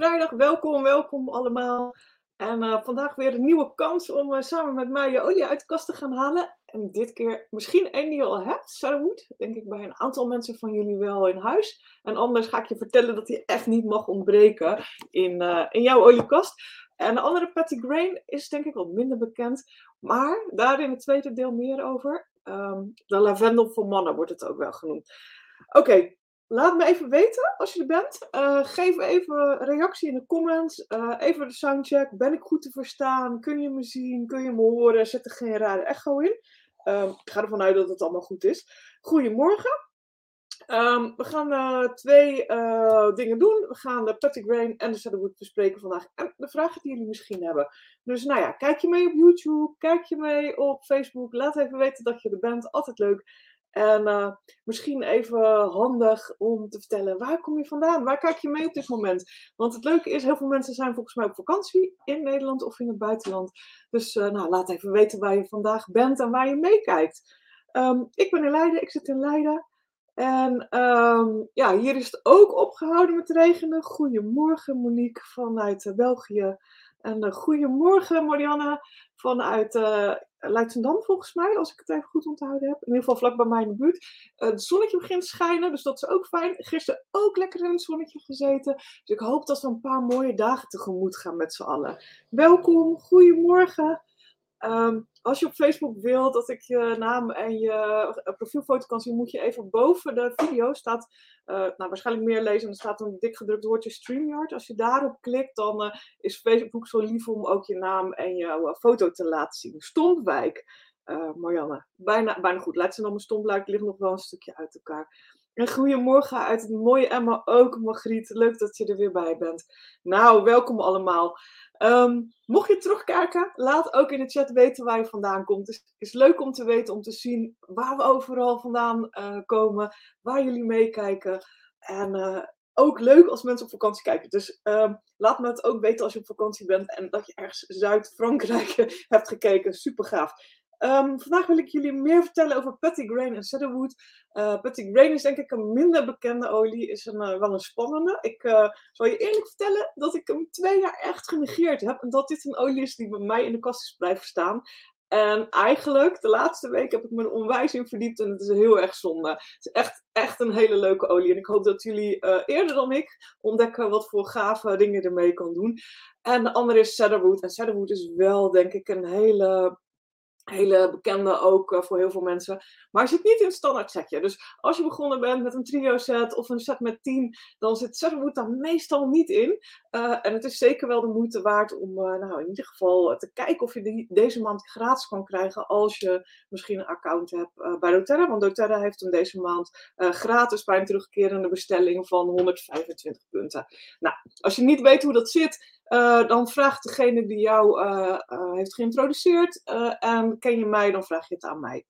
vrijdag. Welkom, welkom allemaal. En uh, vandaag weer een nieuwe kans om uh, samen met mij je olie uit de kast te gaan halen. En dit keer misschien één die je al hebt, Sarahwood. Denk ik bij een aantal mensen van jullie wel in huis. En anders ga ik je vertellen dat die echt niet mag ontbreken in, uh, in jouw oliekast. En de andere Patty Grain is denk ik wat minder bekend. Maar daar in het tweede deel meer over. Um, de lavendel voor mannen wordt het ook wel genoemd. Oké, Laat me even weten als je er bent. Uh, geef even reactie in de comments. Uh, even de soundcheck. Ben ik goed te verstaan? Kun je me zien? Kun je me horen? Zet er geen rare echo in. Um, ik ga ervan uit dat het allemaal goed is. Goedemorgen. Um, we gaan uh, twee dingen doen. We gaan de Patty Grain en de Cedarwood bespreken vandaag. En de vragen die jullie misschien hebben. Dus nou ja, kijk je mee op YouTube? Kijk je mee op Facebook? Laat even weten dat je er bent. Altijd leuk. En uh, misschien even handig om te vertellen, waar kom je vandaan? Waar kijk je mee op dit moment? Want het leuke is, heel veel mensen zijn volgens mij op vakantie in Nederland of in het buitenland. Dus uh, nou, laat even weten waar je vandaag bent en waar je meekijkt. Um, ik ben in Leiden, ik zit in Leiden. En um, ja, hier is het ook opgehouden met regenen. Goedemorgen Monique vanuit uh, België. En uh, goedemorgen Marianne vanuit uh, Leidschendam volgens mij, als ik het even goed onthouden heb. In ieder geval vlak bij mij in de buurt. Het zonnetje begint te schijnen, dus dat is ook fijn. Gisteren ook lekker in het zonnetje gezeten. Dus ik hoop dat we een paar mooie dagen tegemoet gaan met z'n allen. Welkom, goedemorgen. Um, als je op Facebook wilt dat ik je naam en je profielfoto kan zien, moet je even boven de video staat, uh, nou waarschijnlijk meer lezen, er staat een dik gedrukt woordje StreamYard. Als je daarop klikt, dan uh, is Facebook zo lief om ook je naam en jouw foto te laten zien. Stompwijk, Marianne. Bijna, bijna goed. Laat ze dan mijn Stompwijk ligt nog wel een stukje uit elkaar. En goedemorgen uit het mooie Emma ook, Margriet. Leuk dat je er weer bij bent. Nou, welkom allemaal. Um, mocht je terugkijken, laat ook in de chat weten waar je vandaan komt. Het is, leuk om te weten, om te zien waar we overal vandaan uh, komen, waar jullie meekijken. En uh, ook leuk als mensen op vakantie kijken. Dus um, laat me het ook weten als je op vakantie bent en dat je ergens Zuid-Frankrijk hebt gekeken. Super gaaf. Um, vandaag wil ik jullie meer vertellen over Patty Grain en Cedarwood. Uh, Patty Grain is denk ik een minder bekende olie, is een, uh, wel een spannende. Ik uh, zal je eerlijk vertellen dat ik hem twee jaar echt genegeerd heb. En dat dit een olie is die bij mij in de kast is blijven staan. En eigenlijk, de laatste week heb ik me er onwijs in verdiept en het is heel erg zonde. Het is echt, echt een hele leuke olie. En ik hoop dat jullie eerder dan ik ontdekken wat voor gave dingen ermee kan doen. En de andere is Cedarwood. En Cedarwood is wel, denk ik, een hele hele bekende ook uh, voor heel veel mensen. Maar zit niet in het standaard setje. Dus als je begonnen bent met een trio set of een set met 10, dan zit Cedarwood daar meestal niet in. Uh, en het is zeker wel de moeite waard om uh, nou, in ieder geval te kijken of je die deze maand gratis kan krijgen als je misschien een account hebt bij doTERRA. Want doTERRA heeft hem deze maand gratis bij een terugkerende bestelling van 125 punten. Nou, als je niet weet hoe dat zit, uh, dan vraagt degene die jou uh, uh, heeft geïntroduceerd en ken je mij, dan vraag je het aan mij.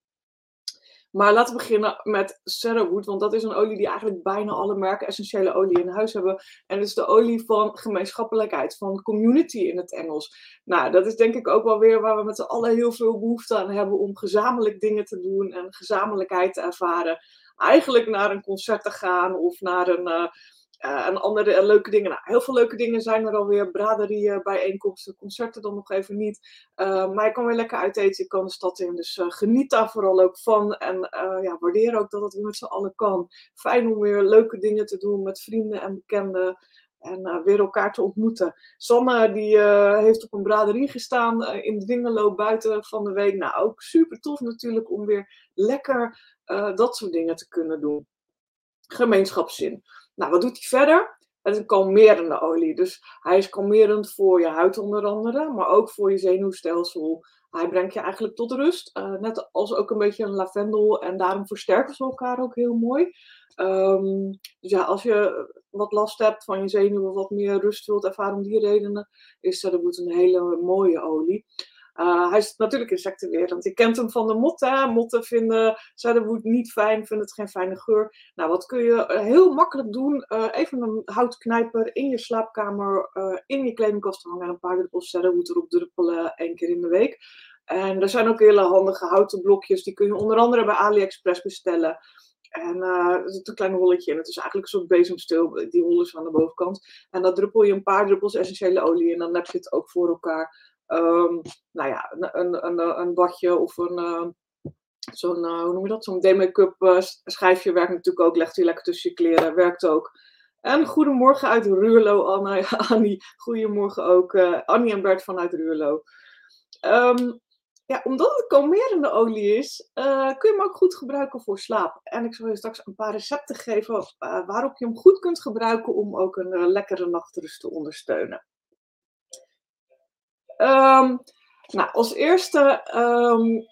Maar laten we beginnen met Cedarwood, want dat is een olie die eigenlijk bijna alle merken essentiële olie in huis hebben. En het is de olie van gemeenschappelijkheid, van community in het Engels. Nou, dat is denk ik ook wel weer waar we met z'n allen heel veel behoefte aan hebben om gezamenlijk dingen te doen en gezamenlijkheid te ervaren. Eigenlijk naar een concert te gaan of naar een uh, en andere uh, leuke dingen. Nou, heel veel leuke dingen zijn er alweer. Braderieën, bijeenkomsten, concerten dan nog even niet. Maar je kan weer lekker uiteten, je kan de stad in. Dus geniet daar vooral ook van. En ja, waardeer ook dat het weer met z'n allen kan. Fijn om weer leuke dingen te doen met vrienden en bekenden. En weer elkaar te ontmoeten. Sanne die heeft op een braderie gestaan in Dwingelo buiten van de week. Nou, ook super tof natuurlijk om weer lekker dat soort dingen te kunnen doen. Gemeenschapszin. Nou, wat doet hij verder? Het is een kalmerende olie. Dus hij is kalmerend voor je huid onder andere, maar ook voor je zenuwstelsel. Hij brengt je eigenlijk tot rust. Uh, net als ook een beetje een lavendel. En daarom versterken ze elkaar ook heel mooi. Um, dus ja, als je wat last hebt van je zenuwen, wat meer rust wilt ervaren om die redenen, is dat een hele mooie olie. Uh, hij is natuurlijk insectenwerend. Je kent hem van de motten. Motten vinden Cedarwood niet fijn, vinden het geen fijne geur. Nou, wat kun je eh, heel makkelijk doen? Uh, even een houtknijper in je slaapkamer, uh, in je kledingkast hangen en een paar druppels Cedarwood erop druppelen één keer in de week. En er zijn ook hele handige houten blokjes, die kun je onder andere bij AliExpress bestellen. En er zit een klein holletje in. Het is eigenlijk een soort bezemsteel, die hol is aan de bovenkant. En dan druppel je een paar druppels essentiële olie in. Dan heb je het ook voor elkaar. Um, nou ja, een, een, een badje of een, zo'n, uh, hoe noem je dat? Zo'n day-make-up uh, schijfje werkt natuurlijk ook. Legt hij lekker tussen je kleren, werkt ook. En goedemorgen uit Ruurlo, Anna, Annie. Goedemorgen ook, uh, Annie en Bert vanuit Ruurlo. Um, ja, omdat het kalmerende olie is, kun je hem ook goed gebruiken voor slaap. En ik zal je straks een paar recepten geven waarop je hem goed kunt gebruiken om ook een lekkere nachtrust te ondersteunen. Um, nou, als eerste um,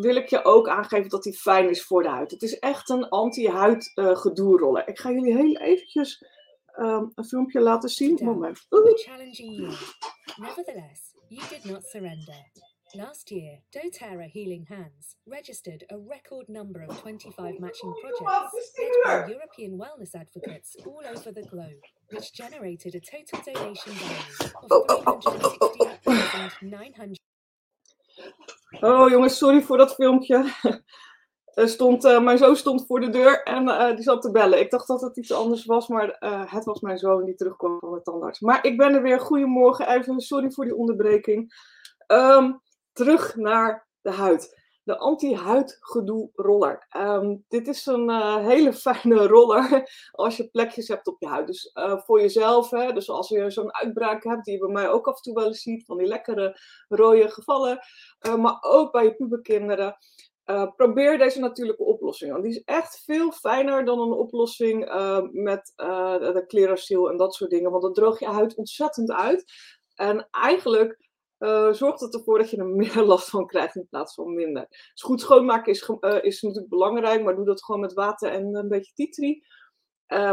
wil ik je ook aangeven dat hij fijn is voor de huid. Het is echt een anti-huid uh, gedoeroller. Ik ga jullie heel eventjes um, een filmpje laten zien. Moment. Last year, doTERRA Healing Hands registered a record number of 25 matching projects led by European wellness advocates all over the globe, which generated a total donation value of 368,900. Oh jongens, sorry voor dat filmpje. Stond, uh, mijn zoon stond voor de deur en uh, die zat te bellen. Ik dacht dat het iets anders was, maar uh, het was mijn zoon die terugkwam van de tandarts. Maar ik ben er weer. Goedemorgen. Even sorry voor die onderbreking. Um, terug naar de huid. De anti-huidgedoe roller. Um, dit is een hele fijne roller als je plekjes hebt op je huid. Dus voor jezelf, hè, dus als je zo'n uitbraak hebt, die je bij mij ook af en toe wel eens ziet, van die lekkere rode gevallen, maar ook bij je puberkinderen. Probeer deze natuurlijke oplossing. Want die is echt veel fijner dan een oplossing met uh, de Clearasil en dat soort dingen. Want dan droog je huid ontzettend uit. En eigenlijk zorgt het ervoor dat je er meer last van krijgt in plaats van minder. Dus goed schoonmaken is, is natuurlijk belangrijk, maar doe dat gewoon met water en een beetje tea tree.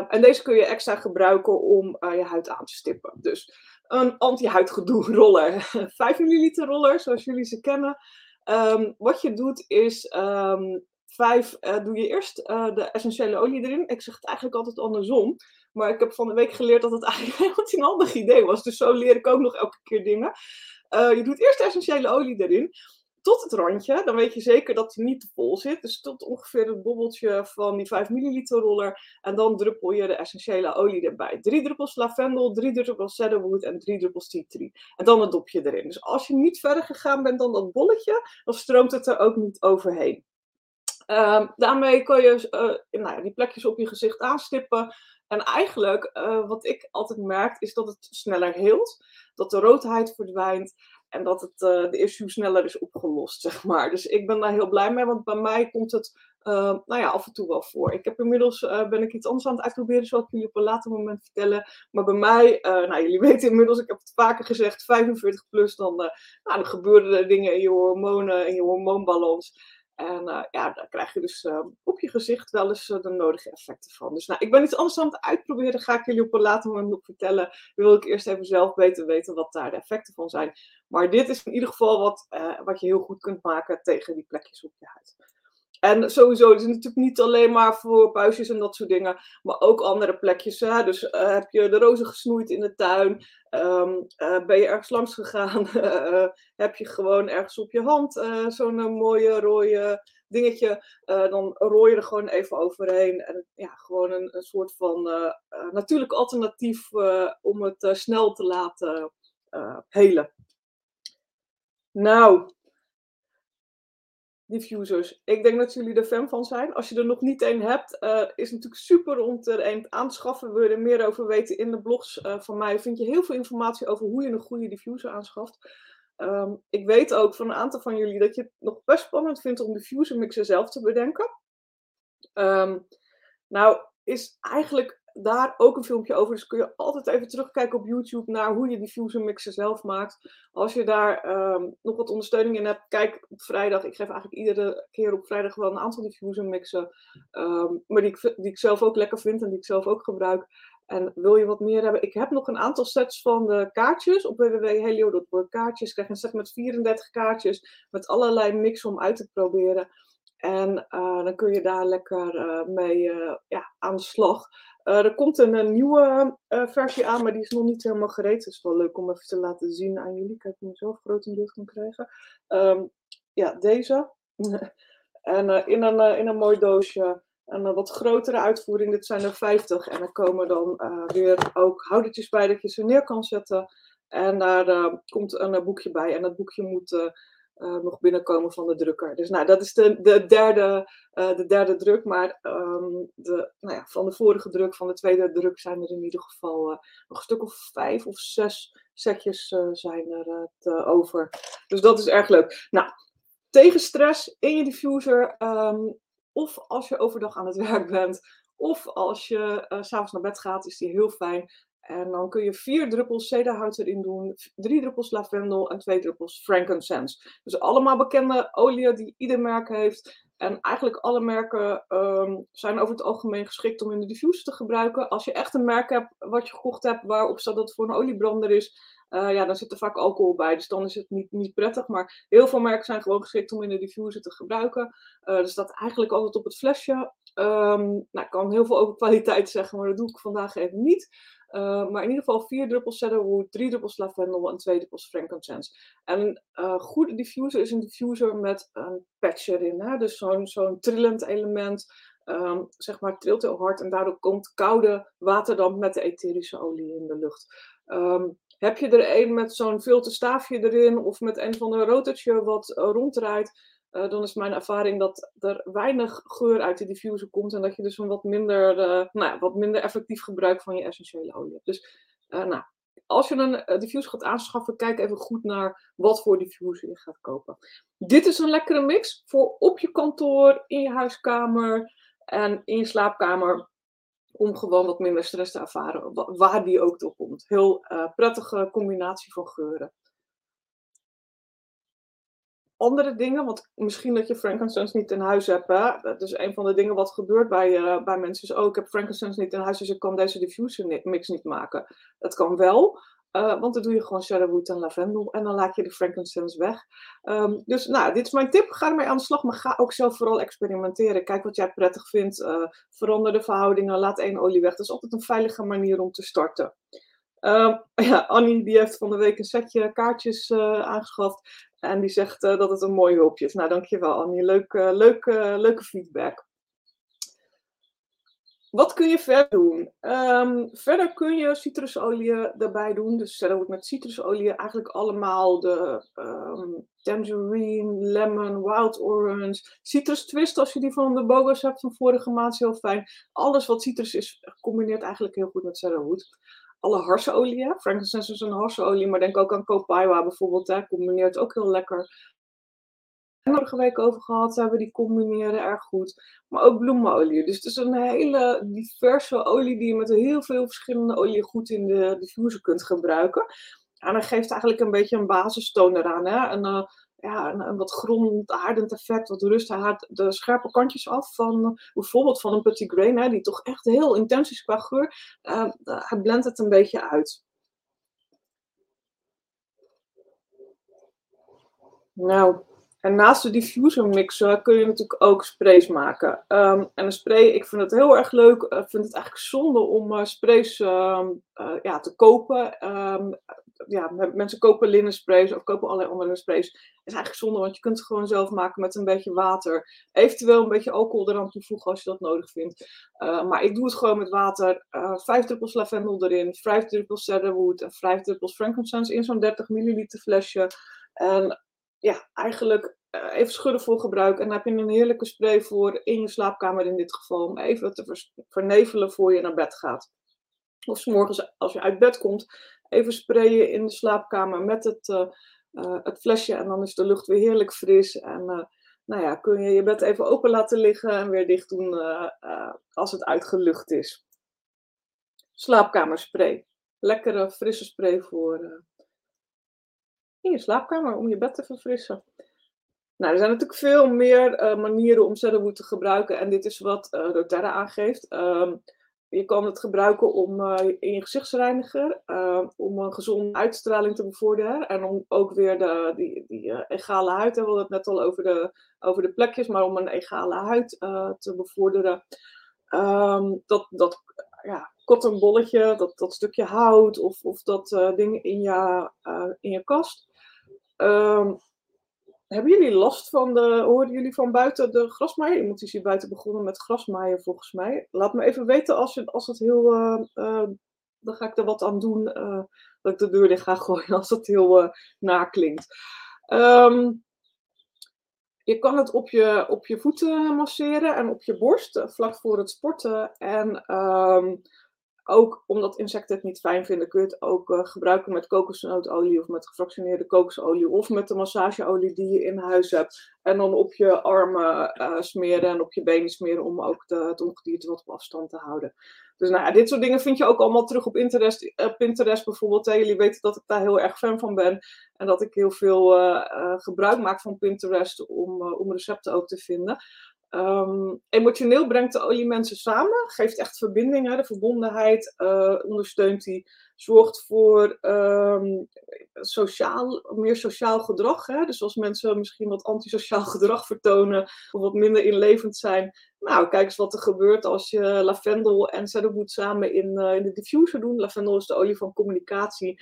en deze kun je extra gebruiken om je huid aan te stippen. Dus een anti-huidgedoe roller. 5 milliliter roller, zoals jullie ze kennen. Um, wat je doet is, um, vijf, doe je eerst de essentiële olie erin. Ik zeg het eigenlijk altijd andersom. Maar ik heb van de week geleerd dat het eigenlijk helemaal een handig idee was. Dus zo leer ik ook nog elke keer dingen. Uh, je doet eerst de essentiële olie erin tot het randje. Dan weet je zeker dat hij niet te vol zit. Dus tot ongeveer het bobbeltje van die 5 milliliter roller. En dan druppel je de essentiële olie erbij. Drie druppels lavendel, drie druppels cedarwood en drie druppels tea tree. En dan het dopje erin. Dus als je niet verder gegaan bent dan dat bolletje, dan stroomt het er ook niet overheen. Um, daarmee kan je uh, nou die plekjes op je gezicht aanstippen. En eigenlijk, uh, wat ik altijd merk, is dat het sneller heelt. Dat de roodheid verdwijnt. En dat het, uh, de issue sneller is opgelost, zeg maar. Dus ik ben daar heel blij mee, want bij mij komt het uh, nou ja, af en toe wel voor. Ik heb inmiddels, uh, ben ik iets anders aan het uitproberen, zal ik jullie op een later moment vertellen. Maar bij mij, nou jullie weten inmiddels, ik heb het vaker gezegd, 45 plus, dan, nou, dan gebeuren er dingen in je hormonen, in je hormoonbalans. En uh, ja, daar krijg je dus uh, op je gezicht wel eens uh, de nodige effecten van. Dus nou, ik ben iets anders aan het uitproberen. Ga ik jullie op een later moment nog vertellen. Wil ik eerst even zelf beter weten wat daar de effecten van zijn. Maar dit is in ieder geval wat, wat je heel goed kunt maken tegen die plekjes op je huid. En sowieso, het is natuurlijk niet alleen maar voor puistjes en dat soort dingen, maar ook andere plekjes. Hè? Dus heb je de rozen gesnoeid in de tuin? Um, uh, ben je ergens langs gegaan? uh, heb je gewoon ergens op je hand zo'n mooie rode dingetje? dan rooi je er gewoon even overheen. En ja, gewoon een, een soort van natuurlijk alternatief om het snel te laten helen. Nou, diffusers. Ik denk dat jullie er fan van zijn. Als je er nog niet een hebt, uh, is natuurlijk super om er een aan te schaffen. Wil je er meer over weten in de blogs uh, van mij, vind je heel veel informatie over hoe je een goede diffuser aanschaft. Um, ik weet ook van een aantal van jullie dat je het nog best spannend vindt om diffuser mixen zelf te bedenken. Um, nou, is eigenlijk daar ook een filmpje over. Dus kun je altijd even terugkijken op YouTube naar hoe je diffuser mixen zelf maakt. Als je daar um, nog wat ondersteuning in hebt, kijk op vrijdag. Ik geef eigenlijk iedere keer op vrijdag wel een aantal diffuser mixen. Um, maar die ik, die ik zelf ook lekker vind en die ik zelf ook gebruik. En wil je wat meer hebben? Ik heb nog een aantal sets van de kaartjes op www.helio.org. Kaartjes. Ik krijg een set met 34 kaartjes met allerlei mixen om uit te proberen. En uh, dan kun je daar lekker uh, mee uh, ja, aan de slag. Er komt een, nieuwe versie aan, maar die is nog niet helemaal gereed. Het is wel leuk om even te laten zien aan jullie. Ik hem zelf groot in beeld kan krijgen. Um, ja, deze. en in, een, in een mooi doosje een wat grotere uitvoering. Dit zijn er 50. En er komen dan weer ook houdertjes bij dat je ze neer kan zetten. En daar komt een boekje bij. En dat boekje moet nog binnenkomen van de drukker. Dus nou, dat is de, de, derde, uh, de derde druk. Maar um, de, nou ja, van de vorige druk, van de tweede druk, zijn er in ieder geval uh, nog een stuk of vijf of zes setjes zijn er te over. Dus dat is erg leuk. Nou, tegen stress in je diffuser. Um, of als je overdag aan het werk bent. Of als je s s'avonds naar bed gaat, is die heel fijn. En dan kun je vier druppels cedarhout erin doen, drie druppels lavendel en twee druppels frankincense. Dus allemaal bekende oliën die ieder merk heeft. En eigenlijk alle merken um, zijn over het algemeen geschikt om in de diffuser te gebruiken. Als je echt een merk hebt wat je gekocht hebt waarop staat dat het voor een oliebrander is, uh, ja, dan zit er vaak alcohol bij. Dus dan is het niet, niet prettig. Maar heel veel merken zijn gewoon geschikt om in de diffuser te gebruiken. Uh, er staat eigenlijk altijd op het flesje. Um, nou, ik kan heel veel over kwaliteit zeggen, maar dat doe ik vandaag even niet. Uh, maar in ieder geval vier druppels cedarwood, drie druppels lavendel en twee druppels frankincense. En een goede diffuser is een diffuser met een patch erin. Hè? Dus zo'n zo'n trillend element, um, zeg maar, trilt heel hard en daardoor komt koude waterdamp met de etherische olie in de lucht. Um, heb je er een met zo'n filterstaafje erin of met een van een rotertje wat uh, ronddraait, uh, dan is mijn ervaring dat er weinig geur uit de diffuser komt en dat je dus een wat minder, uh, nou wat minder effectief gebruik van je essentiële olie hebt. Dus nou, als je een diffuser gaat aanschaffen, kijk even goed naar wat voor diffuser je gaat kopen. Dit is een lekkere mix voor op je kantoor, in je huiskamer en in je slaapkamer. Om gewoon wat minder stress te ervaren, waar die ook door komt. Heel prettige combinatie van geuren andere dingen, want misschien dat je frankincense niet in huis hebt. Dat is een van de dingen wat gebeurt bij, uh, bij mensen. Is, oh, ik heb frankincense niet in huis, dus ik kan deze diffuser mix niet maken. Dat kan wel, uh, want dan doe je gewoon cedarwood en lavendel en dan laat je de frankincense weg. Um, dus nou, dit is mijn tip. Ga ermee aan de slag, maar ga ook zelf vooral experimenteren. Kijk wat jij prettig vindt. Uh, verander de verhoudingen, laat één olie weg. Dat is altijd een veilige manier om te starten. Uh, ja, Annie die heeft van de week een setje kaartjes uh, aangeschaft. En die zegt dat het een mooi hulpje is. Nou, dankjewel Annie. Leuk, leuk, leuke feedback. Wat kun je verder doen? Um, verder kun je citrusolie erbij doen. Dus verder met citrusolie eigenlijk allemaal de um, tangerine, lemon, wild orange, citrus twist als je die van de Bogos hebt van vorige maand is heel fijn. Alles wat citrus is, combineert eigenlijk heel goed met cedarwood alle harseolieën. Frankincense is een harseolie, maar denk ook aan copaiba bijvoorbeeld. Hè, combineert ook heel lekker. Vorige week over gehad hebben, die combineren erg goed. Maar ook bloemenolie. Dus het is een hele diverse olie die je met heel veel verschillende oliën goed in de diffuser kunt gebruiken. En dat geeft eigenlijk een beetje een basistoon eraan. Hè? En, uh, ja, een, wat grondaardend effect, wat rust de scherpe kantjes af van bijvoorbeeld van een petit grain, hè, die toch echt heel intens is qua geur. Uh, hij blendt het een beetje uit. Nou, en naast de diffuser mixer kun je natuurlijk ook sprays maken. Um, en een spray, ik vind het heel erg leuk. Ik vind het eigenlijk zonde om uh, sprays uh, uh, ja, te kopen. Um, ja, mensen kopen linnensprays of kopen allerlei andere sprays. Dat is eigenlijk zonde, want je kunt het gewoon zelf maken met een beetje water. Eventueel een beetje alcohol eraan toevoegen als je dat nodig vindt. Uh, maar ik doe het gewoon met water. Vijf druppels lavendel erin, vijf druppels cedarwood en vijf druppels frankincense in zo'n 30 milliliter flesje. En ja, eigenlijk uh, even schudden voor gebruik. En dan heb je een heerlijke spray voor in je slaapkamer in dit geval. Om even te vernevelen voor je naar bed gaat. Of s morgens als je uit bed komt, even sprayen in de slaapkamer met het, uh, uh, het flesje. En dan is de lucht weer heerlijk fris. En nou ja, kun je je bed even open laten liggen en weer dicht doen als het uitgelucht is. Slaapkamerspray. Lekkere frisse spray voor in je slaapkamer om je bed te verfrissen. Nou, er zijn natuurlijk veel meer manieren om cedarwood te gebruiken. En dit is wat uh, aangeeft. Um, je kan het gebruiken om uh, in je gezichtsreiniger, uh, om een gezonde uitstraling te bevorderen. En om ook weer de, die, die egale huid, we hadden het net al over de, over de plekjes, maar om een egale huid te bevorderen. Um, dat, dat ja, cottonbolletje, dat, dat stukje hout of, of dat ding in je, in je kast. Um, hebben jullie last van de, hoorden jullie van buiten de grasmaaier? Iemand is hier buiten begonnen met grasmaaien volgens mij. Laat me even weten als, je, als het heel, uh, uh, dan ga ik er wat aan doen, uh, dat ik de deur dicht ga gooien als het heel naklinkt. Um, je kan het op je, op je voeten masseren en op je borst, vlak voor het sporten. En um, ook omdat insecten het niet fijn vinden, kun je het ook uh, gebruiken met kokosnootolie of met gefractioneerde kokosolie of met de massageolie die je in huis hebt. En dan op je armen uh, smeren en op je benen smeren om ook de, het ongedierte wat op afstand te houden. Dus nou ja, dit soort dingen vind je ook allemaal terug op Pinterest, uh, Pinterest bijvoorbeeld. Jullie weten dat ik daar heel erg fan van ben en dat ik heel veel gebruik maak van Pinterest om, om recepten ook te vinden. Um, emotioneel brengt de olie mensen samen, geeft echt verbinding, hè, de verbondenheid, uh, ondersteunt die, zorgt voor um, sociaal, meer sociaal gedrag. Hè? Dus als mensen misschien wat antisociaal gedrag vertonen of wat minder inlevend zijn, nou, kijk eens wat er gebeurt als je lavendel en cedarwood samen in, uh, in de diffuser doen. Lavendel is de olie van communicatie.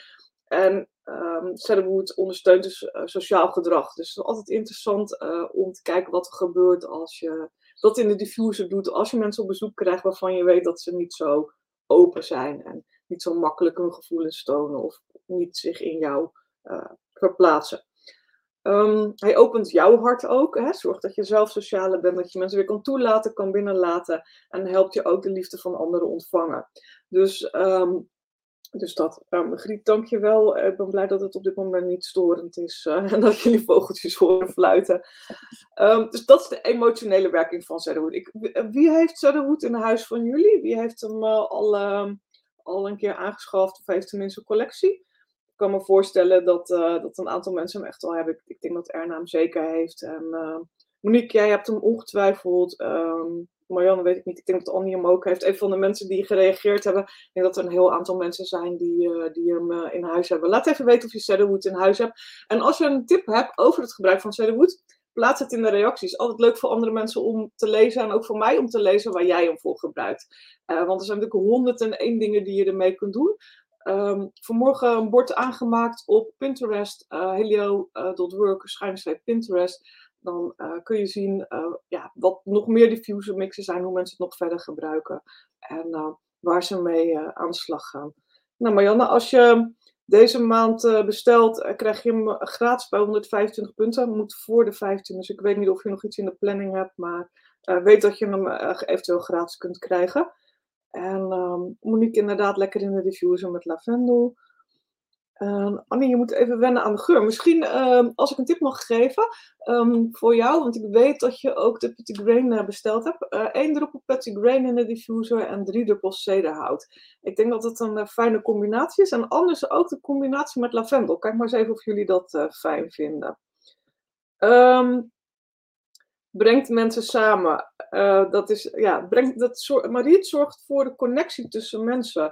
En um, ondersteunt dus sociaal gedrag. Dus het is altijd interessant uh, om te kijken wat er gebeurt als je dat in de diffuser doet. Als je mensen op bezoek krijgt waarvan je weet dat ze niet zo open zijn. En niet zo makkelijk hun gevoelens tonen of niet zich in jou uh, verplaatsen. Um, hij opent jouw hart ook. Hè? Zorgt dat je zelf socialer bent, dat je mensen weer kan toelaten, kan binnenlaten. En helpt je ook de liefde van anderen ontvangen. Dus um, dus dat, um, Griet, dank je wel. Ik ben blij dat het op dit moment niet storend is uh, en dat jullie vogeltjes horen fluiten. Um, dus dat is de emotionele werking van Cedarwood. Ik, wie heeft Cedarwood in huis van jullie? Wie heeft hem al, uh, al een keer aangeschaft of heeft tenminste een collectie? Ik kan me voorstellen dat, dat een aantal mensen hem echt al hebben. Ik, ik denk dat Erna hem zeker heeft. En Monique, jij hebt hem ongetwijfeld. Marianne weet ik niet. Ik denk dat Annie hem ook heeft. Een van de mensen die gereageerd hebben. Ik denk dat er een heel aantal mensen zijn die, uh, die hem uh, in huis hebben. Laat even weten of je Cedarwood in huis hebt. En als je een tip hebt over het gebruik van Cedarwood, plaats het in de reacties. Altijd leuk voor andere mensen om te lezen. En ook voor mij om te lezen waar jij hem voor gebruikt. Uh, want er zijn natuurlijk honderd en één dingen die je ermee kunt doen. Um, vanmorgen een bord aangemaakt op Pinterest. helio.work, schuinstreep Pinterest dan uh, kun je zien uh, ja, wat nog meer diffuser mixen zijn, hoe mensen het nog verder gebruiken en uh, waar ze mee aan de slag gaan. Nou Marianne, als je deze maand bestelt, krijg je hem gratis bij 125 punten. Moet voor de 15, dus ik weet niet of je nog iets in de planning hebt, maar weet dat je hem eventueel gratis kunt krijgen. En um, Monique inderdaad lekker in de diffuser met lavendel. Uh, Annie, je moet even wennen aan de geur. Misschien uh, als ik een tip mag geven um, voor jou, want ik weet dat je ook de Petit Grain uh, besteld hebt. Eén uh, druppel Petit Grain in de diffuser en drie druppels cedarhout. Ik denk dat het een uh, fijne combinatie is. En anders ook de combinatie met lavendel. Kijk maar eens even of jullie dat fijn vinden. Brengt mensen samen. dat is, ja, brengt, dat zorgt, Marie zorgt voor de connectie tussen mensen.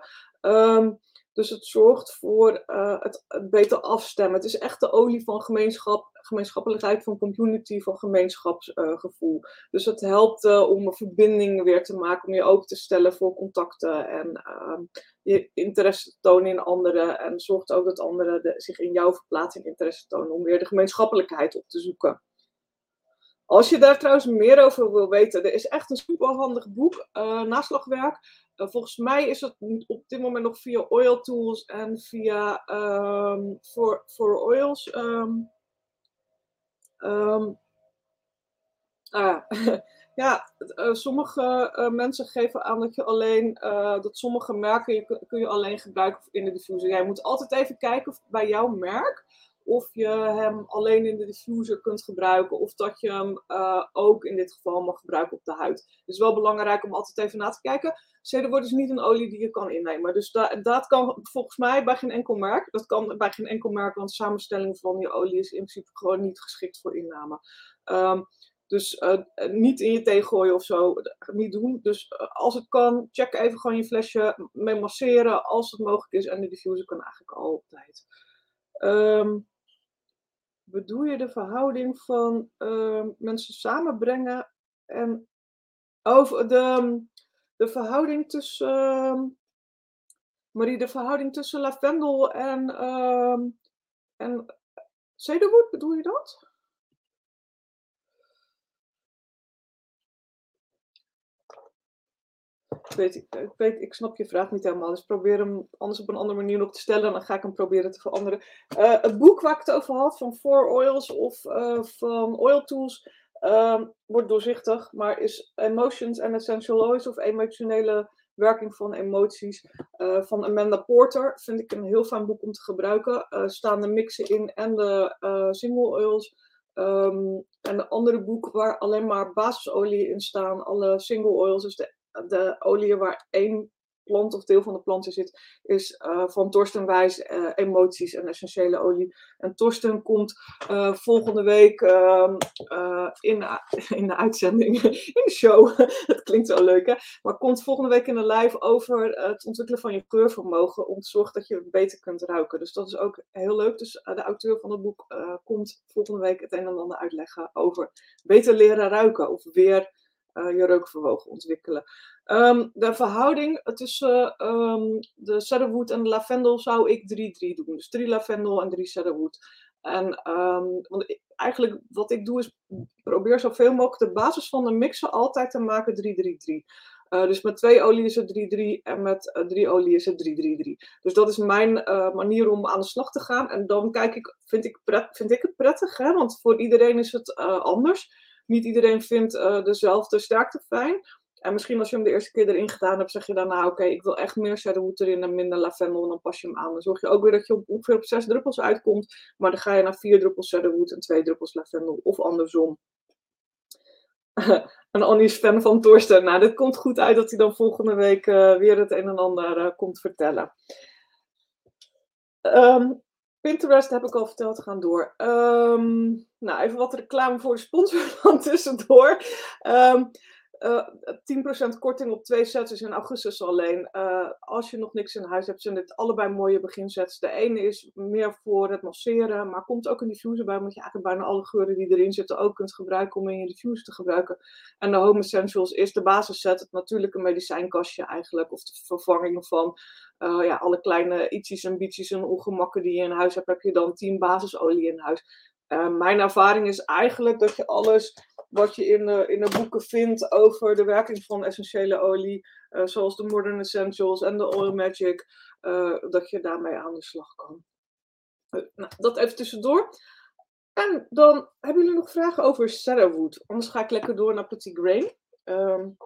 Dus het zorgt voor uh, het, beter afstemmen. Het is echt de olie van gemeenschap, gemeenschappelijkheid, van community, van gemeenschapsgevoel. Dus het helpt uh, om een verbinding weer te maken, om je open te stellen voor contacten en ehm, je interesse te tonen in anderen. En zorgt ook dat anderen de, zich in jouw verplaatsing interesse tonen om weer de gemeenschappelijkheid op te zoeken. Als je daar trouwens meer over wil weten, er is echt een superhandig boek, naslagwerk uh, volgens mij is het op dit moment nog via Oil Tools en via um, for, for Oils. Um, um, ah, ja, uh, sommige uh, mensen geven aan dat je alleen, dat sommige merken je, kun je alleen gebruiken in de diffuser. Jij moet altijd even kijken of bij jouw merk of je hem alleen in de diffuser kunt gebruiken, of dat je hem uh, ook in dit geval mag gebruiken op de huid. Het is wel belangrijk om altijd even na te kijken. Cedarwood is niet een olie die je kan innemen. Dus da dat kan volgens mij bij geen enkel merk. Dat kan bij geen enkel merk, want de samenstelling van die olie is in principe gewoon niet geschikt voor inname. Um, dus uh, niet in je thee gooien of zo, niet doen. Dus als het kan, check even gewoon je flesje, mee masseren als het mogelijk is. En de diffuser kan eigenlijk altijd. Um, bedoel je de verhouding van uh, mensen samenbrengen en over de, de verhouding tussen uh, Marie, de verhouding tussen lavendel en, uh, en cedarwood, bedoel je dat? Ik weet, ik weet, ik snap je vraag niet helemaal, dus probeer hem anders op een andere manier nog te stellen en dan ga ik hem proberen te veranderen. Uh, het boek waar ik het over had, van Four Oils of uh, van Oil Tools, uh, wordt doorzichtig, maar is Emotions and Essential Oils of emotionele werking van emoties uh, van Amanda Porter. Vind ik een heel fijn boek om te gebruiken. Staan de mixen in en de single oils. Um, en een andere boek waar alleen maar basisolie in staan. Alle single oils, dus de, de oliën waar één plant of deel van de planten zit, is uh, van Torsten Wijs, uh, Emoties en Essentiële Olie. En Torsten komt uh, volgende week ehm, in, in de uitzending, in de show, het klinkt zo leuk hè, maar komt volgende week in de live over het ontwikkelen van je geurvermogen om te zorgen dat je beter kunt ruiken. Dus dat is ook heel leuk. Dus de auteur van het boek komt volgende week het een en ander uitleggen over beter leren ruiken of weer je reukvermogen ontwikkelen. Um, de verhouding tussen um, de cedarwood en de lavendel zou ik 3-3 doen. Dus 3 lavendel en 3 cedarwood. En um, want ik, eigenlijk wat ik doe is probeer zoveel mogelijk de basis van de mixer altijd te maken 3-3-3. Uh, dus met twee olie is het 3-3 en met uh, drie olie is het 3-3-3. Dus dat is mijn manier om aan de slag te gaan. En dan kijk ik, vind ik, vind ik het prettig, hè? want voor iedereen is het anders. Niet iedereen vindt dezelfde sterkte fijn. En misschien als je hem de eerste keer erin gedaan hebt, zeg je daarna, oké, okay, ik wil echt meer cedarwood erin en minder lavendel. En dan pas je hem aan. Dan zorg je ook weer dat je op, ongeveer op zes druppels uitkomt. Maar dan ga je naar vier druppels cedarwood en twee druppels lavendel. Of andersom. en Annie is fan van Torsten. Nou, dit komt goed uit dat hij dan volgende week uh, weer het een en ander uh, komt vertellen. Um, Pinterest heb ik al verteld, gaan door. Um, nou, even wat reclame voor de sponsor van tussendoor. Uh, 10% korting op twee sets is in augustus alleen. Uh, als je nog niks in huis hebt, zijn dit allebei mooie beginsets. De ene is meer voor het masseren, maar komt ook een diffuser bij, omdat je eigenlijk bijna alle geuren die erin zitten ook kunt gebruiken om in je diffuser te gebruiken. En de Home Essentials is de basisset, het natuurlijke medicijnkastje eigenlijk, of de vervanging van ja, alle kleine ietsjes en en ongemakken die je in huis hebt, heb je dan 10 basisolie in huis. Mijn ervaring is eigenlijk dat je alles wat je in de, in de boeken vindt over de werking van essentiële olie, uh, zoals de Modern Essentials en de Oil Magic, uh, dat je daarmee aan de slag kan. Nou, dat even tussendoor. En dan hebben jullie nog vragen over cedarwood. Anders ga ik lekker door naar Petit Grain. Um,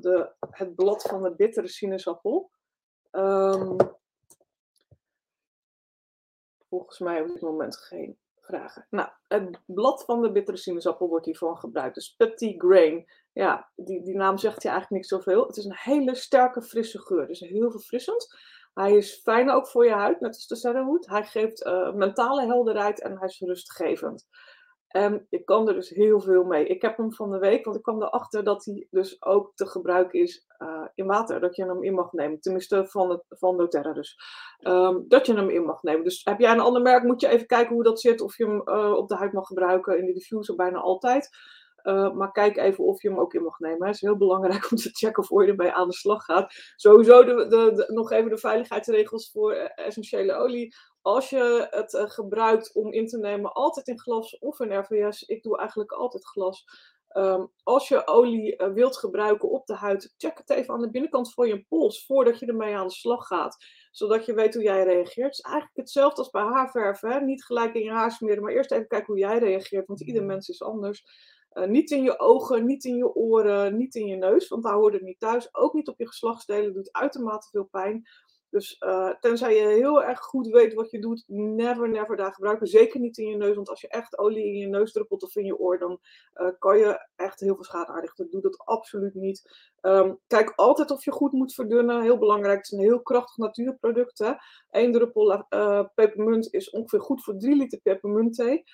de, het blad van de bittere sinaasappel. Um, volgens mij op dit moment geen Nou, het blad van de bittere sinaasappel wordt hiervan gebruikt. Dus petit grain. Ja, die, die naam zegt je eigenlijk niet zoveel. Het is een hele sterke, frisse geur. Dus heel verfrissend. Hij is fijn ook voor je huid, net als de cedarwood. Hij geeft uh, mentale helderheid en hij is rustgevend. En ik kan er dus heel veel mee. Ik heb hem van de week, want ik kwam erachter dat hij dus ook te gebruiken is uh, in water. Dat je hem in mag nemen. Tenminste van, het, van doTERRA dus. Um, dat je hem in mag nemen. Dus heb jij een ander merk, moet je even kijken hoe dat zit. Of je hem uh, op de huid mag gebruiken. In de diffuser bijna altijd. Uh, maar kijk even of je hem ook in mag nemen. Het is heel belangrijk om te checken voor je ermee aan de slag gaat. Sowieso de, de, nog even de veiligheidsregels voor essentiële olie als je het uh, gebruikt om in te nemen, altijd in glas of in RVS. Ik doe eigenlijk altijd glas. Um, als je olie uh, wilt gebruiken op de huid, check het even aan de binnenkant van je pols voordat je ermee aan de slag gaat. Zodat je weet hoe jij reageert. Het is eigenlijk hetzelfde als bij haarverven. Hè? Niet gelijk in je haar smeren, maar eerst even kijken hoe jij reageert, want ieder mens is anders. Uh, niet in je ogen, niet in je oren, niet in je neus, want daar hoort het niet thuis. Ook niet op je geslachtsdelen, doet uitermate veel pijn. Dus uh, tenzij je heel erg goed weet wat je doet, never, never daar gebruiken. Zeker niet in je neus, want als je echt olie in je neus druppelt of in je oor, dan uh, kan je echt heel veel schade aanrichten. Doe dat absoluut niet. Um, kijk altijd of je goed moet verdunnen. Heel belangrijk, het is een heel krachtig natuurproduct. Eén druppel uh, pepermunt is ongeveer goed voor 3 liter pepermuntthee.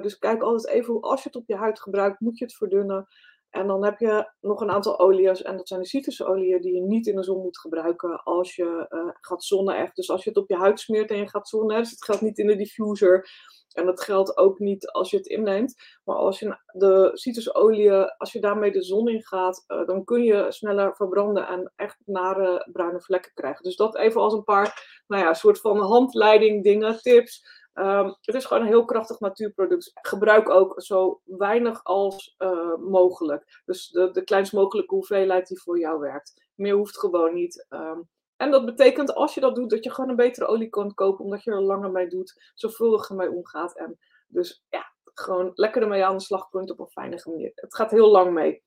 dus kijk altijd even, als je het op je huid gebruikt, moet je het verdunnen. En dan heb je nog een aantal oliën, en dat zijn de citrusolieën die je niet in de zon moet gebruiken als je uh, gaat zonnen echt. Dus als je het op je huid smeert en je gaat zonnen, dus het geldt niet in de diffuser. En dat geldt ook niet als je het inneemt. Maar als je de citrusolieën, als je daarmee de zon in gaat, uh, dan kun je sneller verbranden en echt nare bruine vlekken krijgen. Dus dat even als een paar, nou ja, soort van handleiding dingen, tips. Um, het is gewoon een heel krachtig natuurproduct. Gebruik ook zo weinig als uh, mogelijk. Dus de, de kleinst mogelijke hoeveelheid die voor jou werkt. Meer hoeft gewoon niet. Ehm, en dat betekent als je dat doet, dat je gewoon een betere olie kan kopen, omdat je er langer mee doet, zorgvuldiger mee omgaat. En dus ja, gewoon lekker ermee aan de slag kunt op een fijne manier. Het gaat heel lang mee.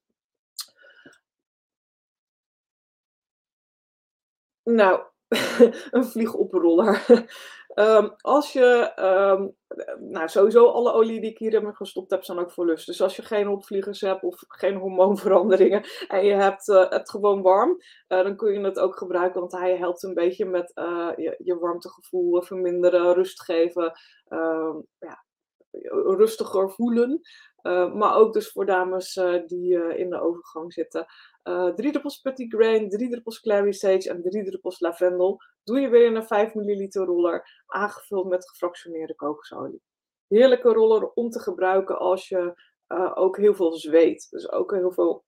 Nou, een vliegoproller. Um, als je, um, nou sowieso alle olie die ik hier heb gestopt heb, zijn ook voor lust. Dus als je geen opvliegers hebt of geen hormoonveranderingen en je hebt uh, het gewoon warm, uh, dan kun je het ook gebruiken, want hij helpt een beetje met uh, je, je warmtegevoel verminderen, rust geven, ehm, ja, rustiger voelen. Maar ook dus voor dames die in de overgang zitten. Drie druppels Petit Grain, drie druppels Clary Sage en drie druppels lavendel. Doe je weer in een 5 ml roller, aangevuld met gefractioneerde kokosolie. Heerlijke roller om te gebruiken als je ook heel veel zweet. Dus ook heel veel.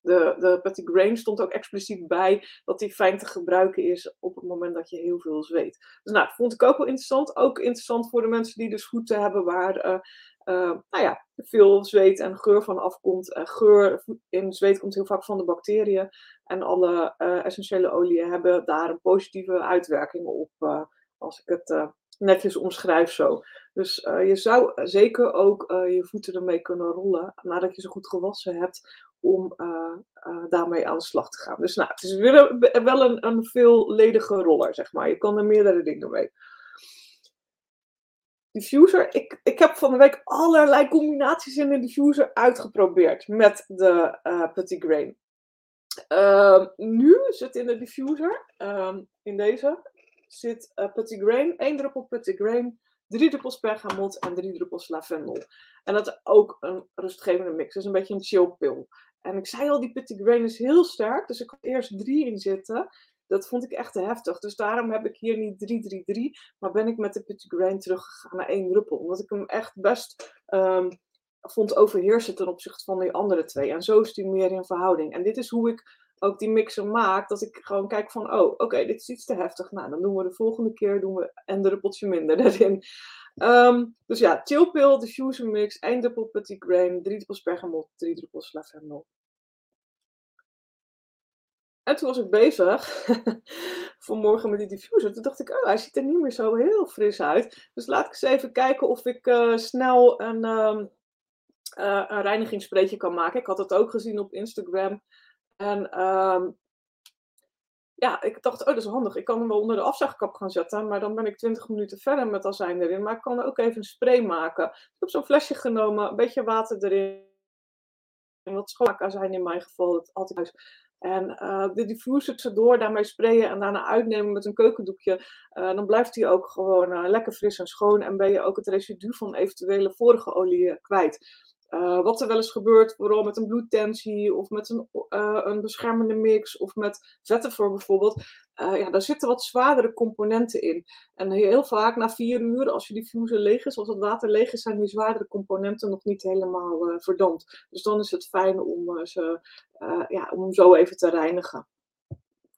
De, de Petit Grain stond ook expliciet bij dat die fijn te gebruiken is op het moment dat je heel veel zweet. Dus nou, vond ik ook wel interessant. Ook interessant voor de mensen die dus voeten hebben waar nou ja, veel zweet en geur van afkomt. Geur in zweet komt heel vaak van de bacteriën. En alle uh, essentiële oliën hebben daar een positieve uitwerking op, als ik het netjes omschrijf zo. Dus je zou zeker ook je voeten ermee kunnen rollen nadat je ze goed gewassen hebt om daarmee aan de slag te gaan. Dus nou, het is wel een, een veelledige roller, zeg maar. Je kan er meerdere dingen mee diffuser. Ik, ik heb van de week allerlei combinaties in de diffuser uitgeprobeerd met de uh, Petit Grain. Uh, nu zit in de diffuser, um, in deze, zit uh, Petit Grain, één druppel Petit Grain, drie druppels bergamot en drie druppels lavendel. En dat is ook een rustgevende mix, dus een beetje een chill pil. En ik zei al, die Petit Grain is heel sterk, dus ik had eerst drie in zitten. Dat vond ik echt te heftig. Dus daarom heb ik hier niet 3-3-3, maar ben ik met de Petit Grain teruggegaan naar één druppel. Omdat ik hem echt best um, vond overheersen ten opzichte van die andere twee. En zo is die meer in verhouding. En dit is hoe ik ook die mixer maak. Dat ik gewoon kijk van, oh, oké, dit is iets te heftig. Nou, dan doen we de volgende keer doen we een druppeltje minder erin. Um, dus ja, chillpill, diffuser mix, één druppel petit grain, drie druppels bergamot, drie druppels lavendel. En toen was ik bezig vanmorgen met die diffuser. Toen dacht ik, oh, hij ziet er niet meer zo heel fris uit. Dus laat ik eens even kijken of ik uh, snel een, um, een kan maken. Ik had het ook gezien op Instagram. En um, ja, ik dacht, oh, dat is handig. Ik kan hem wel onder de afzuigkap gaan zetten. Maar dan ben ik 20 minuten verder met azijn erin. Maar ik kan ook even een spray maken. Ik heb zo'n flesje genomen, een beetje water erin. En wat schoonmaakazijn in mijn geval, dat altijd en uh, de diffuser tussendoor daarmee sprayen en daarna uitnemen met een keukendoekje. Uh, dan blijft hij ook gewoon uh, lekker fris en schoon. En ben je ook het residu van eventuele vorige olie kwijt. Uh, wat er wel eens gebeurt, vooral met een bloedtensie of met een, uh, een beschermende mix of met voor bijvoorbeeld. Uh, ja, daar zitten wat zwaardere componenten in. En heel vaak na vier uur, als je diffuser leeg is, als het water leeg is, zijn die zwaardere componenten nog niet helemaal verdampt. Dus dan is het fijn om, ze, ja, om zo even te reinigen.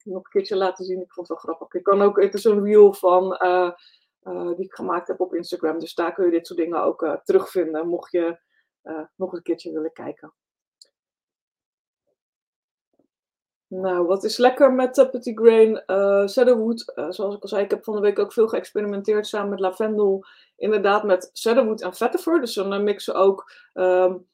Nog een keertje laten zien, ik vond het wel grappig. Ik kan ook, het is een reel van die ik gemaakt heb op Instagram. Dus daar kun je dit soort dingen ook terugvinden, mocht je nog een keertje willen kijken. Nou, wat is lekker met uh, Petit Grain? Uh, cedarwood, uh, zoals ik al zei, ik heb van de week ook veel geëxperimenteerd samen met lavendel. Inderdaad met cedarwood en vetiver. Dus dan mixen ook um,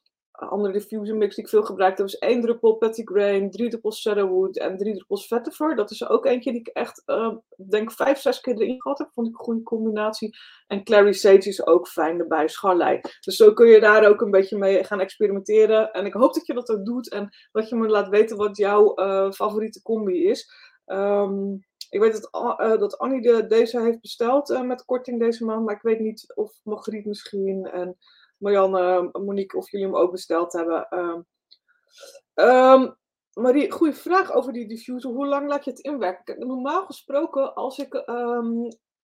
andere diffuser mix die ik veel gebruikt heb is één druppel Petit Grain, drie druppels Cedarwood en drie druppels Vetiver. Dat is ook eentje die ik echt, uh, denk vijf, zes keer erin gehad heb. Vond ik een goede combinatie. En Clary Sage is ook fijn erbij, scharlei. Dus zo kun je daar ook een beetje mee gaan experimenteren. En ik hoop dat je dat ook doet en dat je me laat weten wat jouw uh, favoriete combi is. Um, ik weet dat, uh, dat Annie de, deze heeft besteld uh, met korting deze maand, maar ik weet niet of Margriet misschien en Marianne, Monique, of jullie hem ook besteld hebben. Um, Marie, goede vraag over die diffuser. Hoe lang laat je het inwerken? Normaal gesproken, als ik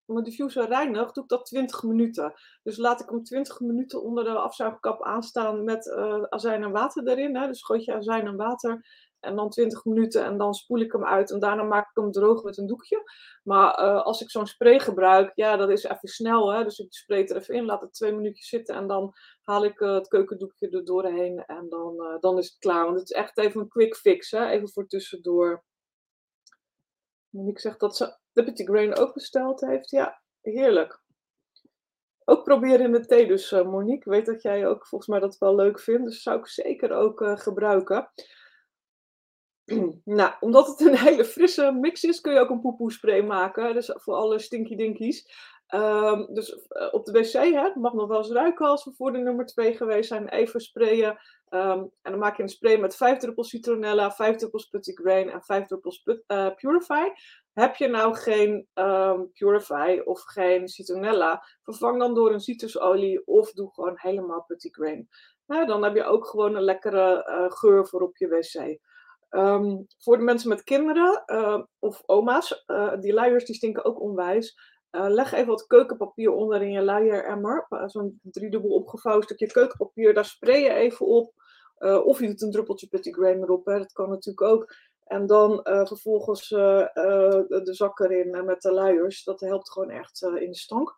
mijn diffuser reinig, doe ik dat 20 minuten. Dus laat ik hem 20 minuten onder de afzuigkap aanstaan met uh, azijn en water erin. Hè? Dus goot je azijn en water en dan 20 minuten en dan spoel ik hem uit en daarna maak ik hem droog met een doekje. Maar uh, als ik zo'n spray gebruik, ja, dat is even snel. Hè? Dus ik spray er even in, laat het twee minuutjes zitten en dan haal ik uh, het keukendoekje er doorheen en dan, uh, dan is het klaar. Want het is echt even een quick fix, hè? even voor tussendoor. Monique zegt dat ze de Petit Grain ook besteld heeft. Ja, heerlijk. Ook proberen in de thee dus, Monique. Ik weet dat jij ook volgens mij dat wel leuk vindt. Dus zou ik zeker ook gebruiken. nou, omdat het een hele frisse mix is, kun je ook een poepoespray maken. Dus voor alle stinky dinkies. Um, dus uh, op de wc, hè, mag nog wel eens ruiken als we voor de nummer 2 geweest zijn. Even sprayen. Um, en dan maak je een spray met 5 druppels citronella, 5 druppels putty grain en 5 druppels uh, purify. Heb je nou geen um, purify of geen citronella, vervang dan door een citrusolie of doe gewoon helemaal putty grain. Nou, dan heb je ook gewoon een lekkere uh, geur voor op je wc. Um, voor de mensen met kinderen uh, of oma's, uh, die luiers die stinken ook onwijs. Uh, leg even wat keukenpapier onder in je luieremmer. Zo'n driedubbel opgevouwen stukje keukenpapier. Daar spray je even op. of je doet een druppeltje Petit Grain erop. Hè. Dat kan natuurlijk ook. En dan vervolgens de zak erin met de luiers. Dat helpt gewoon echt in de stank.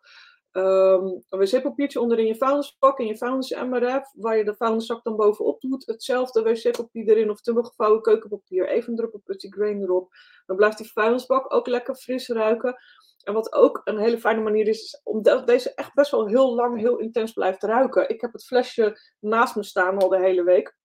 Um, een wc-papiertje onder in je vuilnisbak en je vuilnisemmer, waar je de vuilniszak dan bovenop doet. Hetzelfde wc-papier erin of dubbelgevouwen keukenpapier. Even een druppel putty grain erop. Dan blijft die vuilnisbak ook lekker fris ruiken. En wat ook een hele fijne manier is, is omdat deze echt best wel heel lang, heel intens blijft ruiken. Ik heb het flesje naast me staan al de hele week.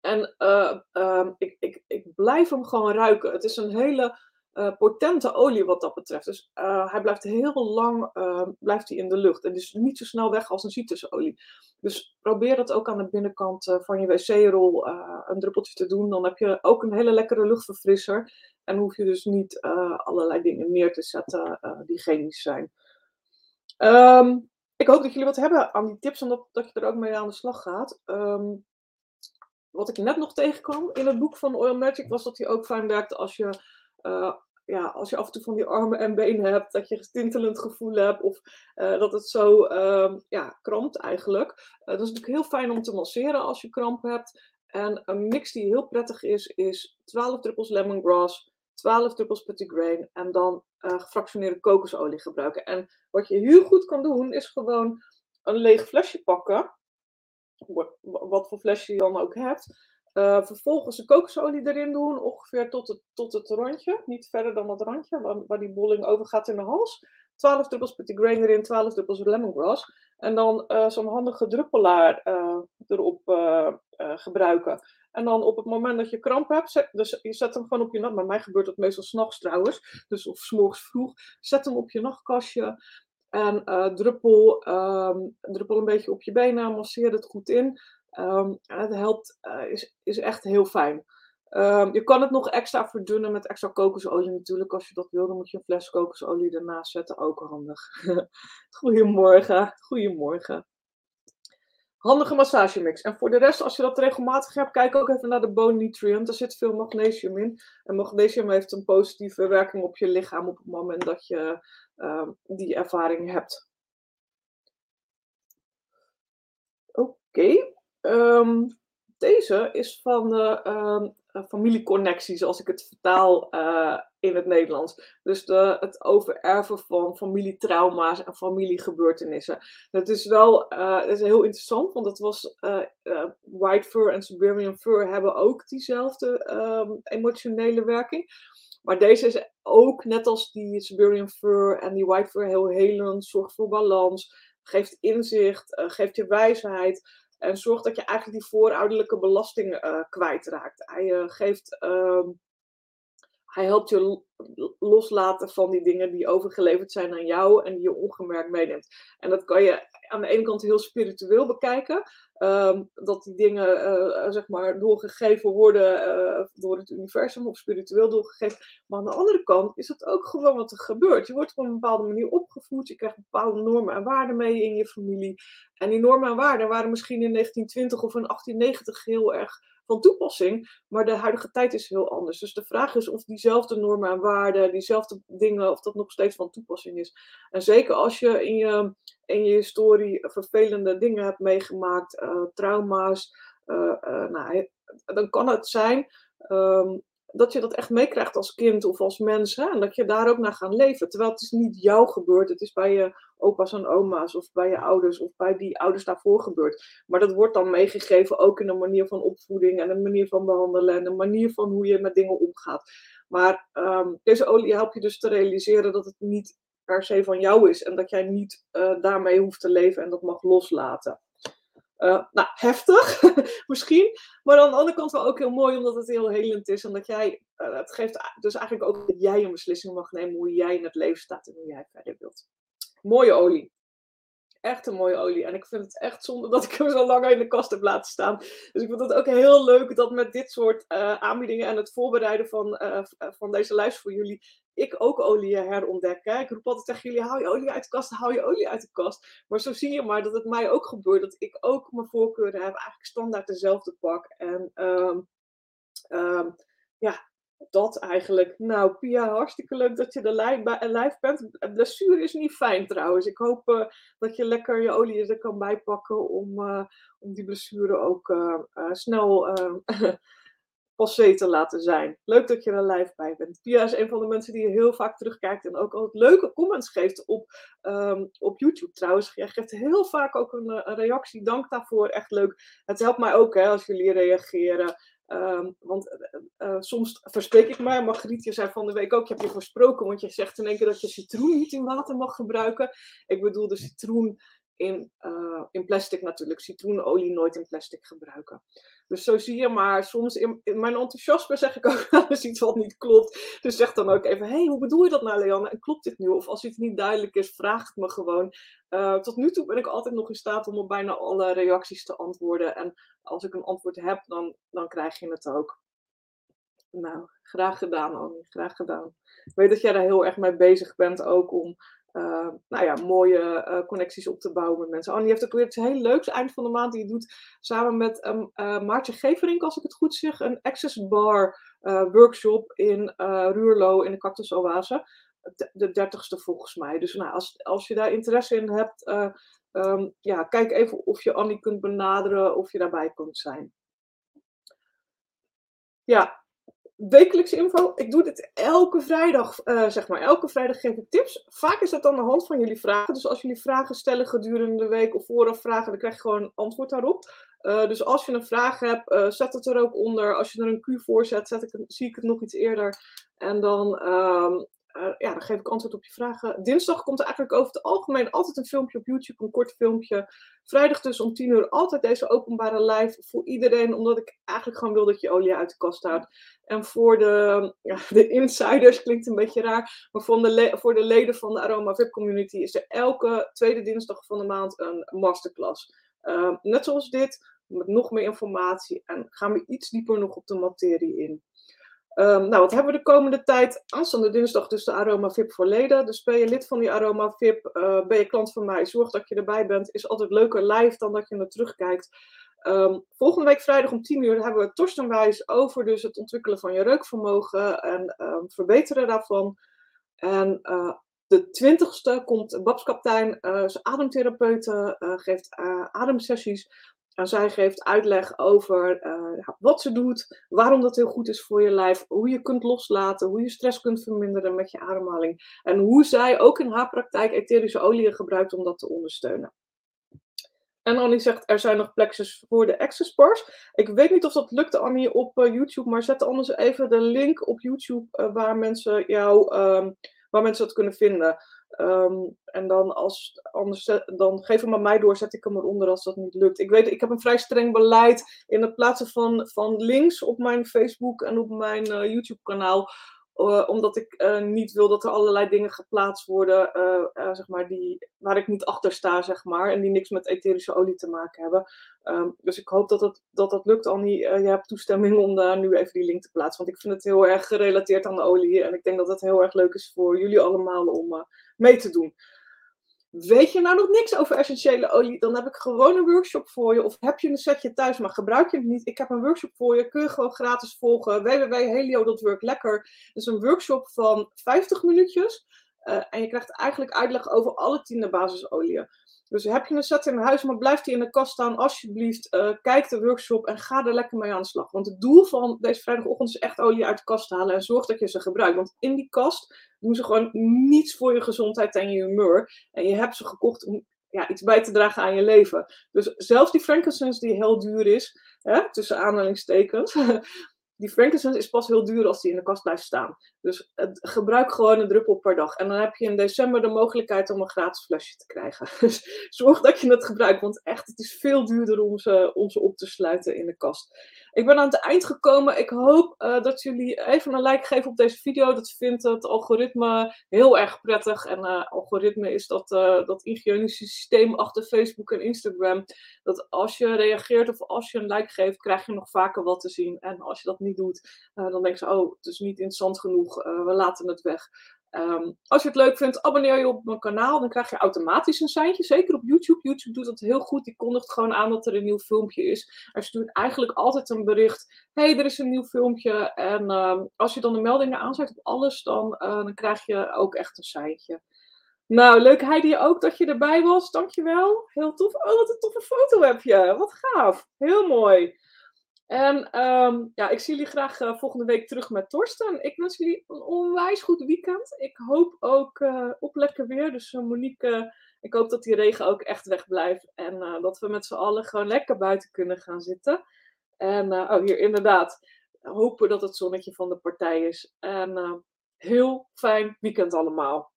En uh, uh, ik, ik, ik blijf hem gewoon ruiken. Het is een hele uh, potente olie wat dat betreft. Dus uh, hij blijft heel lang uh, blijft hij in de lucht. En is niet zo snel weg als een citrusolie. Dus probeer dat ook aan de binnenkant van je wc-rol een druppeltje te doen. Dan heb je ook een hele lekkere luchtverfrisser. En hoef je dus niet allerlei dingen neer te zetten die chemisch zijn. Um, ik hoop dat jullie wat hebben aan die tips en dat, je er ook mee aan de slag gaat. Um, wat ik net nog tegenkwam in het boek van Oil Magic was dat hij ook fijn werkte als je ja, als je af en toe van die armen en benen hebt, dat je gestintelend gevoel hebt of uh, dat het zo uh, ja, krampt eigenlijk. Uh, dat is natuurlijk heel fijn om te masseren als je kramp hebt. En een mix die heel prettig is, is 12 druppels lemongrass, 12 druppels petit grain en dan gefractioneerde kokosolie gebruiken. En wat je heel goed kan doen, is gewoon een leeg flesje pakken, wat voor flesje je dan ook hebt. Uh, vervolgens de kokosolie erin doen, ongeveer tot het, tot het randje. Niet verder dan het randje, waar, waar die bolling over gaat in de hals. 12 druppels petit grain erin, 12 druppels lemongrass. En dan uh, zo'n handige druppelaar uh, erop gebruiken. En dan op het moment dat je kramp hebt, zet, dus je zet hem gewoon op je nacht. Bij mij gebeurt dat meestal s'nachts trouwens, dus of s morgens vroeg. Zet hem op je nachtkastje en druppel, um, druppel een beetje op je benen, masseer het goed in. Um, het helpt, uh, is, is echt heel fijn. Um, je kan het nog extra verdunnen met extra kokosolie natuurlijk. Als je dat wil, dan moet je een fles kokosolie ernaast zetten. Ook handig. Goedemorgen. Goedemorgen. Handige massagemix. En voor de rest, als je dat regelmatig hebt, kijk ook even naar de bone nutrient. Er zit veel magnesium in. En magnesium heeft een positieve werking op je lichaam op het moment dat je uh, die ervaring hebt. Oké. Um, deze is van de um, familieconnecties, als ik het vertaal uh, in het Nederlands. Dus de, het overerven van familietrauma's en familiegebeurtenissen. Dat is wel dat is heel interessant, want het was White Fur en Siberian Fur hebben ook diezelfde um, emotionele werking. Maar deze is ook, net als die Siberian Fur en die White Fur, heel helend, zorgt voor balans, geeft inzicht, geeft je wijsheid. En zorgt dat je eigenlijk die voorouderlijke belasting uh, kwijtraakt. Hij uh, geeft. Uh, hij helpt je loslaten van die dingen die overgeleverd zijn aan jou en die je ongemerkt meeneemt. En dat kan je aan de ene kant heel spiritueel bekijken. Um, dat die dingen uh, zeg maar doorgegeven worden uh, door het universum of spiritueel doorgegeven. Maar aan de andere kant is het ook gewoon wat er gebeurt. Je wordt op een bepaalde manier opgevoed. Je krijgt bepaalde normen en waarden mee in je familie. En die normen en waarden waren misschien in 1920 of in 1890 heel erg van toepassing. Maar de huidige tijd is heel anders. Dus de vraag is of diezelfde normen en waarden, diezelfde dingen, of dat nog steeds van toepassing is. En zeker als je in je, in je historie vervelende dingen hebt meegemaakt, uh, trauma's, uh, uh, nou, dan kan het zijn. Um, dat je dat echt meekrijgt als kind of als mens. Hè? En dat je daar ook naar gaat leven. Terwijl het is niet jou gebeurd. Het is bij je opa's en oma's of bij je ouders of bij die ouders daarvoor gebeurd. Maar dat wordt dan meegegeven ook in een manier van opvoeding en een manier van behandelen en een manier van hoe je met dingen omgaat. Maar um, deze olie helpt je dus te realiseren dat het niet per se van jou is en dat jij niet uh, daarmee hoeft te leven en dat mag loslaten. Uh, nou, heftig misschien, maar aan de andere kant wel ook heel mooi omdat het heel helend is en dat jij, het geeft dus eigenlijk ook dat jij een beslissing mag nemen hoe jij in het leven staat en hoe jij verder wilt. Mooie olie. Echt een mooie olie. En ik vind het echt zonde dat ik hem zo lang in de kast heb laten staan. Dus ik vind het ook heel leuk dat met dit soort uh, aanbiedingen en het voorbereiden van, van deze lijst voor jullie, ik ook olie herontdek. Ik roep altijd tegen jullie, hou je olie uit de kast, hou je olie uit de kast. Maar zo zie je maar dat het mij ook gebeurt. Dat ik ook mijn voorkeuren heb, eigenlijk standaard dezelfde pak. En um, um, ja, dat eigenlijk. Nou, Pia, hartstikke leuk dat je er live, live bent. Blessure is niet fijn trouwens. Ik hoop uh, dat je lekker je olie er kan bijpakken om, uh, om die blessure ook snel passé te laten zijn. Leuk dat je er live bij bent. Pia is een van de mensen die heel vaak terugkijkt en ook altijd leuke comments geeft op, um, op YouTube trouwens. Jij geeft heel vaak ook een, een, reactie. Dank daarvoor, echt leuk. Het helpt mij ook hè, als jullie reageren. Um, want uh, uh, soms verspreek ik mij. Margrietje zei van de week ook, je hebt je versproken, want je zegt in één keer dat je citroen niet in water mag gebruiken. Ik bedoel de citroen in, uh, in plastic natuurlijk. Citroenolie nooit in plastic gebruiken. Dus zo zie je maar, soms in, mijn enthousiasme zeg ik ook wel eens iets wat niet klopt. Dus zeg dan ook even, hey, hoe bedoel je dat nou Leanne? En klopt dit nu? Of als iets niet duidelijk is, vraag het me gewoon. Uh, tot nu toe ben ik altijd nog in staat om op bijna alle reacties te antwoorden. En als ik een antwoord heb, dan, dan krijg je het ook. Nou, graag gedaan, Annie. Graag gedaan. Ik weet dat jij daar heel erg mee bezig bent ook om uh, nou ja, mooie uh, connecties op te bouwen met mensen. Annie heeft ook weer iets heel leuks eind van de maand. Die doet samen met um, Maartje Geverink, als ik het goed zeg, een Access Bar workshop in Ruurlo in de Cactus Oase. De, de dertigste volgens mij. Dus nou, als, als je daar interesse in hebt, um, ja, kijk even of je Annie kunt benaderen of je daarbij kunt zijn. Ja, wekelijkse info. Ik doe dit elke vrijdag, uh, zeg maar. Elke vrijdag geef ik tips. Vaak is dat aan de hand van jullie vragen. Dus als jullie vragen stellen gedurende de week of vooraf vragen, dan krijg je gewoon een antwoord daarop. Uh, dus als je een vraag hebt, uh, zet het er ook onder. Als je er een Q voor zet, ik, zie ik het nog iets eerder. En dan uh, ja, dan geef ik antwoord op je vragen. Dinsdag komt er eigenlijk over het algemeen altijd een filmpje op YouTube, een kort filmpje. Vrijdag dus om 10 uur altijd deze openbare live voor iedereen, omdat ik eigenlijk gewoon wil dat je olie uit de kast houdt. En voor de, ja, de insiders, klinkt een beetje raar, maar voor de, voor de leden van de Aroma VIP community is er elke tweede dinsdag van de maand een masterclass. Uh, net zoals dit, met nog meer informatie en gaan we iets dieper nog op de materie in. Um, nou, wat hebben we de komende tijd? Aanstaande dinsdag dus de Aroma VIP voor leden. Dus ben je lid van die Aroma VIP, uh, ben je klant van mij, zorg dat je erbij bent. Is altijd leuker live dan dat je er terugkijkt. Um, volgende week vrijdag om 10 uur hebben we Torstenwijs over dus het ontwikkelen van je reukvermogen en um, verbeteren daarvan. En uh, de 20ste komt Babs Kaptein, uh, zijn ademtherapeute, uh, geeft ademsessies en zij geeft uitleg over uh, wat ze doet, waarom dat heel goed is voor je lijf, hoe je kunt loslaten, hoe je stress kunt verminderen met je ademhaling. En hoe zij ook in haar praktijk etherische oliën gebruikt om dat te ondersteunen. En Annie zegt, er zijn nog plekjes voor de Access Bars. Ik weet niet of dat lukt, Annie, op uh, YouTube, maar zet anders even de link op YouTube uh, waar mensen jou, um, waar mensen dat kunnen vinden. Um, en dan, als, anders, dan geef hem aan mij door, zet ik hem eronder als dat niet lukt. Ik weet, ik heb een vrij streng beleid in het plaatsen van, van links op mijn Facebook en op mijn uh, YouTube-kanaal. Uh, omdat ik uh, niet wil dat er allerlei dingen geplaatst worden zeg maar die, waar ik niet achter sta, zeg maar. En die niks met etherische olie te maken hebben. Um, dus ik hoop dat dat, dat, dat lukt, Annie. je hebt toestemming om daar nu even die link te plaatsen. Want ik vind het heel erg gerelateerd aan de olie. En ik denk dat het heel erg leuk is voor jullie allemaal om mee te doen. Weet je nou nog niks over essentiële olie? Dan heb ik gewoon een workshop voor je. Of heb je een setje thuis, maar gebruik je het niet? Ik heb een workshop voor je. Kun je gewoon gratis volgen. www.helio.work. Lekker. Dat is een workshop van 50 minuutjes. Uh, en je krijgt eigenlijk uitleg over alle tiende basisolieën. Dus heb je een set in huis, maar blijft die in de kast staan, alsjeblieft, uh, kijk de workshop en ga er lekker mee aan de slag. Want het doel van deze vrijdagochtend is echt olie uit de kast halen en zorg dat je ze gebruikt. Want in die kast doen ze gewoon niets voor je gezondheid en je humeur. En je hebt ze gekocht om ja, iets bij te dragen aan je leven. Dus zelfs die frankincense die heel duur is, hè, tussen aanhalingstekens, die frankincense is pas heel duur als die in de kast blijft staan. Dus gebruik gewoon een druppel per dag. En dan heb je in december de mogelijkheid om een gratis flesje te krijgen. Dus zorg dat je het gebruikt, want echt, het is veel duurder om ze, om ze op te sluiten in de kast. Ik ben aan het eind gekomen. Ik hoop uh, dat jullie even een like geven op deze video. Dat vindt het algoritme heel erg prettig. En uh, algoritme is dat, uh, dat ingenieuze systeem achter Facebook en Instagram. Dat als je reageert of als je een like geeft, krijg je nog vaker wat te zien. En als je dat niet doet, dan denken ze, oh, het is niet interessant genoeg. we laten het weg. Um, als je het leuk vindt, abonneer je op mijn kanaal. Dan krijg je automatisch een seintje. Zeker op YouTube. YouTube doet dat heel goed. Die kondigt gewoon aan dat er een nieuw filmpje is. Er stuurt eigenlijk altijd een bericht. hey, er is een nieuw filmpje. En um, als je dan de meldingen aanzet op alles, dan, uh, dan krijg je ook echt een seintje. Nou, leuk Heidi ook dat je erbij was. Dankjewel. Heel tof. Oh, wat een toffe foto heb je. Wat gaaf. Heel mooi. En um, ja, ik zie jullie graag uh, volgende week terug met Torsten. Ik wens jullie een onwijs goed weekend. Ik hoop ook uh, op lekker weer. Dus uh, Monique, ik hoop dat die regen ook echt wegblijft. En dat we met z'n allen gewoon lekker buiten kunnen gaan zitten. En oh, hier inderdaad. Hopen dat het zonnetje van de partij is. En heel fijn weekend allemaal.